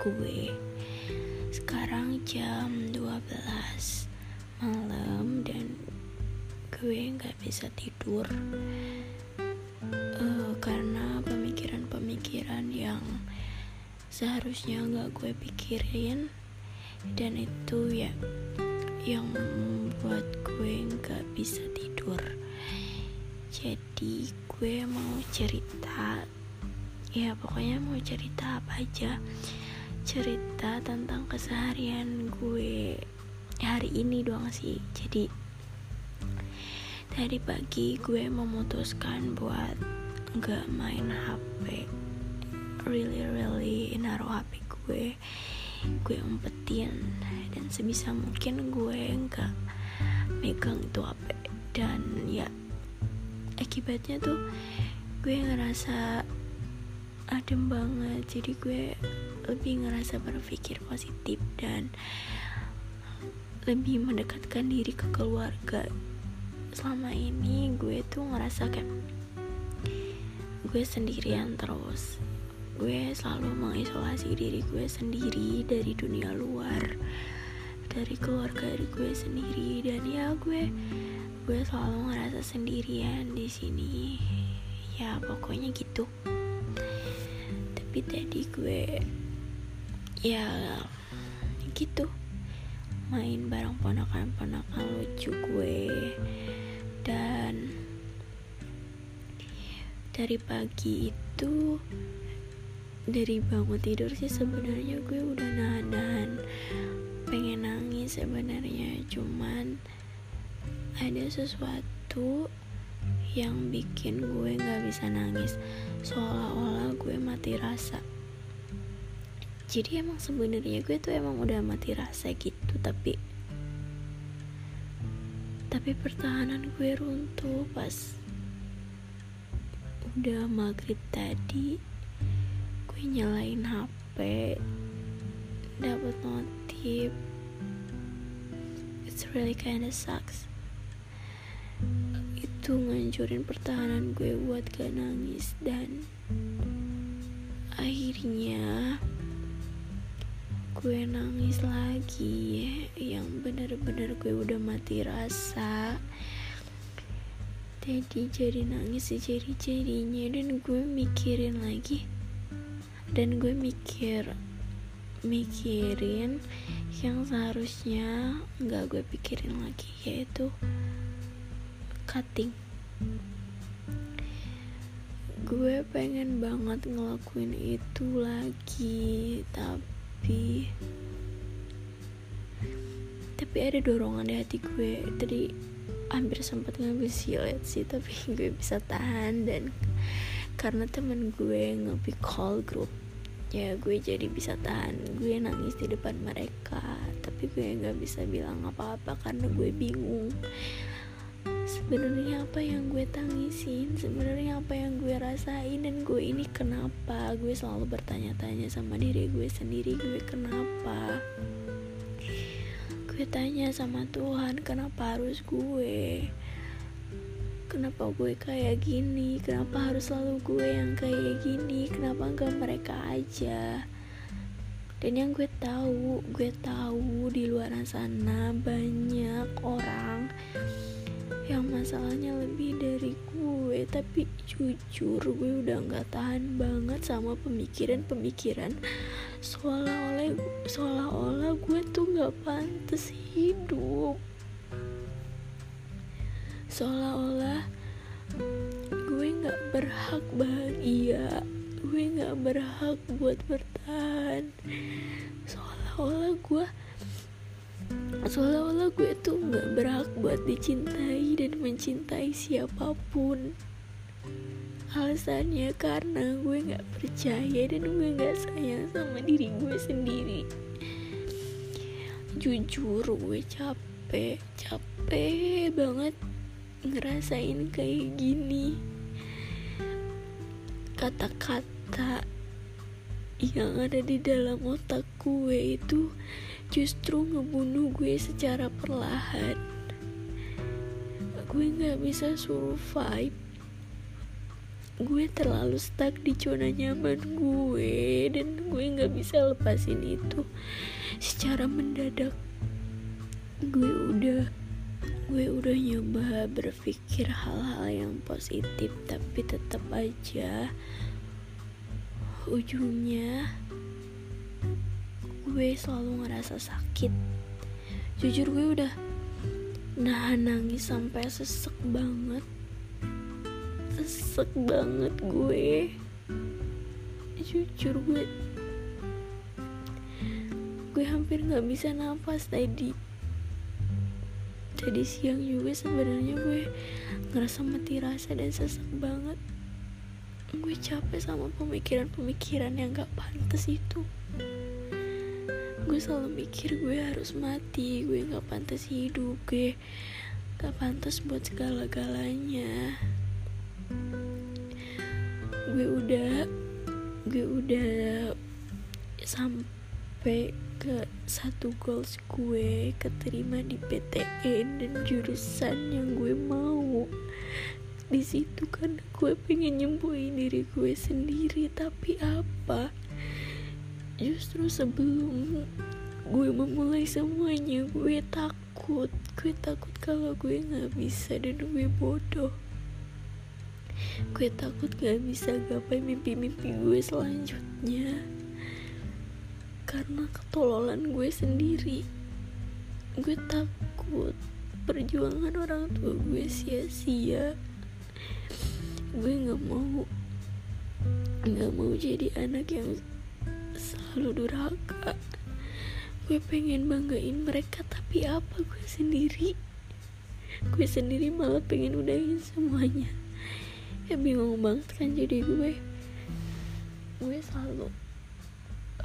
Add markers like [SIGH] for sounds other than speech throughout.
gue. Sekarang jam 12 malam dan gue gak bisa tidur. Uh, Karena pemikiran-pemikiran yang seharusnya gak gue pikirin Dan itu ya yang membuat gue gak bisa tidur. Jadi gue mau cerita ya pokoknya mau cerita apa aja cerita tentang keseharian gue hari ini doang sih. Jadi tadi pagi gue memutuskan buat nggak main HP really really naruh HP gue gue umpetin. Dan sebisa mungkin gue nggak megang itu HP dan ya akibatnya tuh gue ngerasa adem banget. Jadi gue lebih ngerasa berpikir positif dan lebih mendekatkan diri ke keluarga. Selama ini gue tuh ngerasa kayak gue sendirian terus. Gue selalu mengisolasi diri gue sendiri dari dunia luar dari keluarga dari gue sendiri. Dan ya gue gue selalu ngerasa sendirian di sini. Ya pokoknya gitu tapi tadi gue. Ya gitu. Main bareng ponakan-ponakan lucu gue. Dan dari pagi itu dari bangun tidur sih sebenarnya gue udah nahan-nahan. Pengen nangis sebenarnya cuman ada sesuatu yang bikin gue gak bisa nangis seolah-olah gue mati rasa. Jadi emang sebenarnya gue tuh emang udah mati rasa gitu tapi tapi pertahanan gue runtuh pas udah maghrib tadi gue nyalain HP dapat notif. It's really kinda sucks itu ngancurin pertahanan gue buat gak nangis. Dan akhirnya gue nangis lagi yang bener-bener gue udah mati rasa. Jadi jadi nangis sejadi-jadinya dan gue mikirin lagi. Dan gue mikir mikirin yang seharusnya nggak gue pikirin lagi yaitu cutting. Gue pengen banget ngelakuin itu lagi tapi tapi ada dorongan di hati gue. Tadi hampir sempat ngambil silet sih tapi [LAUGHS] gue bisa tahan dan karena temen gue nge call group ya gue jadi bisa tahan. Gue nangis di depan mereka tapi gue nggak bisa bilang apa-apa karena gue bingung sebenarnya apa yang gue tangisin sebenarnya apa yang gue rasain dan gue ini kenapa? Gue selalu bertanya-tanya sama diri gue sendiri gue kenapa? Gue tanya sama Tuhan kenapa harus gue? Kenapa gue kayak gini? Kenapa harus selalu gue yang kayak gini? Kenapa enggak mereka aja? Dan yang gue tahu gue tahu di luar sana banyak orang masalahnya lebih dari gue. Tapi jujur gue udah nggak tahan banget sama pemikiran-pemikiran. Seolah-olah seolah-olah gue tuh nggak pantas hidup. Seolah-olah gue nggak berhak bahagia. Gue nggak berhak buat bertahan. Seolah-olah gue seolah-olah gue tuh nggak berhak buat dicintai dan mencintai siapa pun. Alasannya karena gue nggak percaya dan gue nggak sayang sama diri gue sendiri. Jujur gue capek capek banget ngerasain kayak gini. Kata-kata yang ada di dalam otak gue itu justru ngebunuh gue secara perlahan. Gue gak bisa survive. Gue terlalu stuck di zona nyaman gue dan gue nggak bisa lepasin itu. Secara mendadak gue udah gue udah nyoba berpikir hal-hal yang positif tapi tetap aja ujungnya gue selalu ngerasa sakit. Jujur gue udah nahan nangis sampai sesek banget. Sesek banget gue. Jujur gue. Gue hampir nggak bisa nafas tadi tadi siang juga sebenarnya gue ngerasa mati rasa dan sesek banget. Gue capek sama pemikiran-pemikiran yang gak pantas itu gue selalu mikir gue harus mati gue gak pantas hidup gue gak pantas buat segala-galanya. Gue udah gue udah sampai ke satu goals gue keterima di PTN dan jurusan yang gue mau. Di situ kan gue pengen nyembuhin diri gue sendiri tapi apa justru sebelum gue memulai semuanya gue takut. Gue takut kalau gue nggak bisa dan gue bodoh. Gue takut gak bisa gapai mimpi-mimpi gue selanjutnya. Karena ketololan gue sendiri. Gue takut perjuangan orang tua gue sia-sia. Gue nggak mau nggak mau jadi anak yang selalu durhaka. Gue pengen banggain mereka tapi apa? Gue sendiri. Gue sendiri malah pengen udahin semuanya. Ya bingung banget kan jadi gue. Gue selalu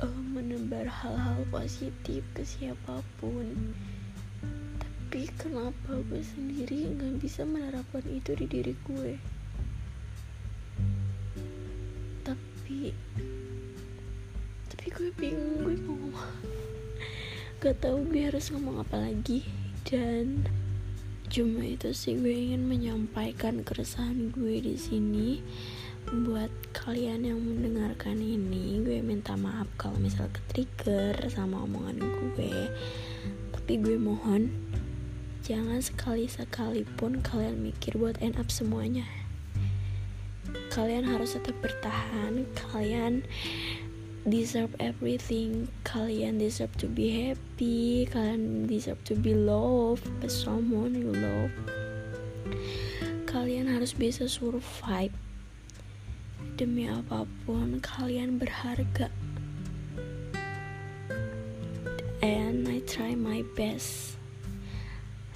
uh, menebar hal-hal positif ke siapa pun. Tapi kenapa gue sendiri nggak bisa menerapkan itu di diri gue gak tau gue harus ngomong apa lagi. Dan cuma itu sih gue ingin menyampaikan keresahan gue di sini. Buat kalian yang mendengarkan ini gue minta maaf kalau misal ke trigger sama omongan gue. Tapi gue mohon jangan sekali sekalipun kalian mikir buat end up semuanya. Kalian harus tetap bertahan kalian deserve everything. Kalian deserve to be happy. Kalian deserve to be loved by someone you love. Kalian harus bisa survive. Demi apa pun kalian berharga. And I try my best.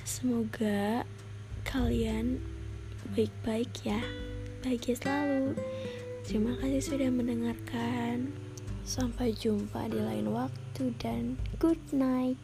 Semoga kalian baik-baik ya. Bahagia selalu. Terima kasih sudah mendengarkan Sampai jumpa di lain waktu dan good night.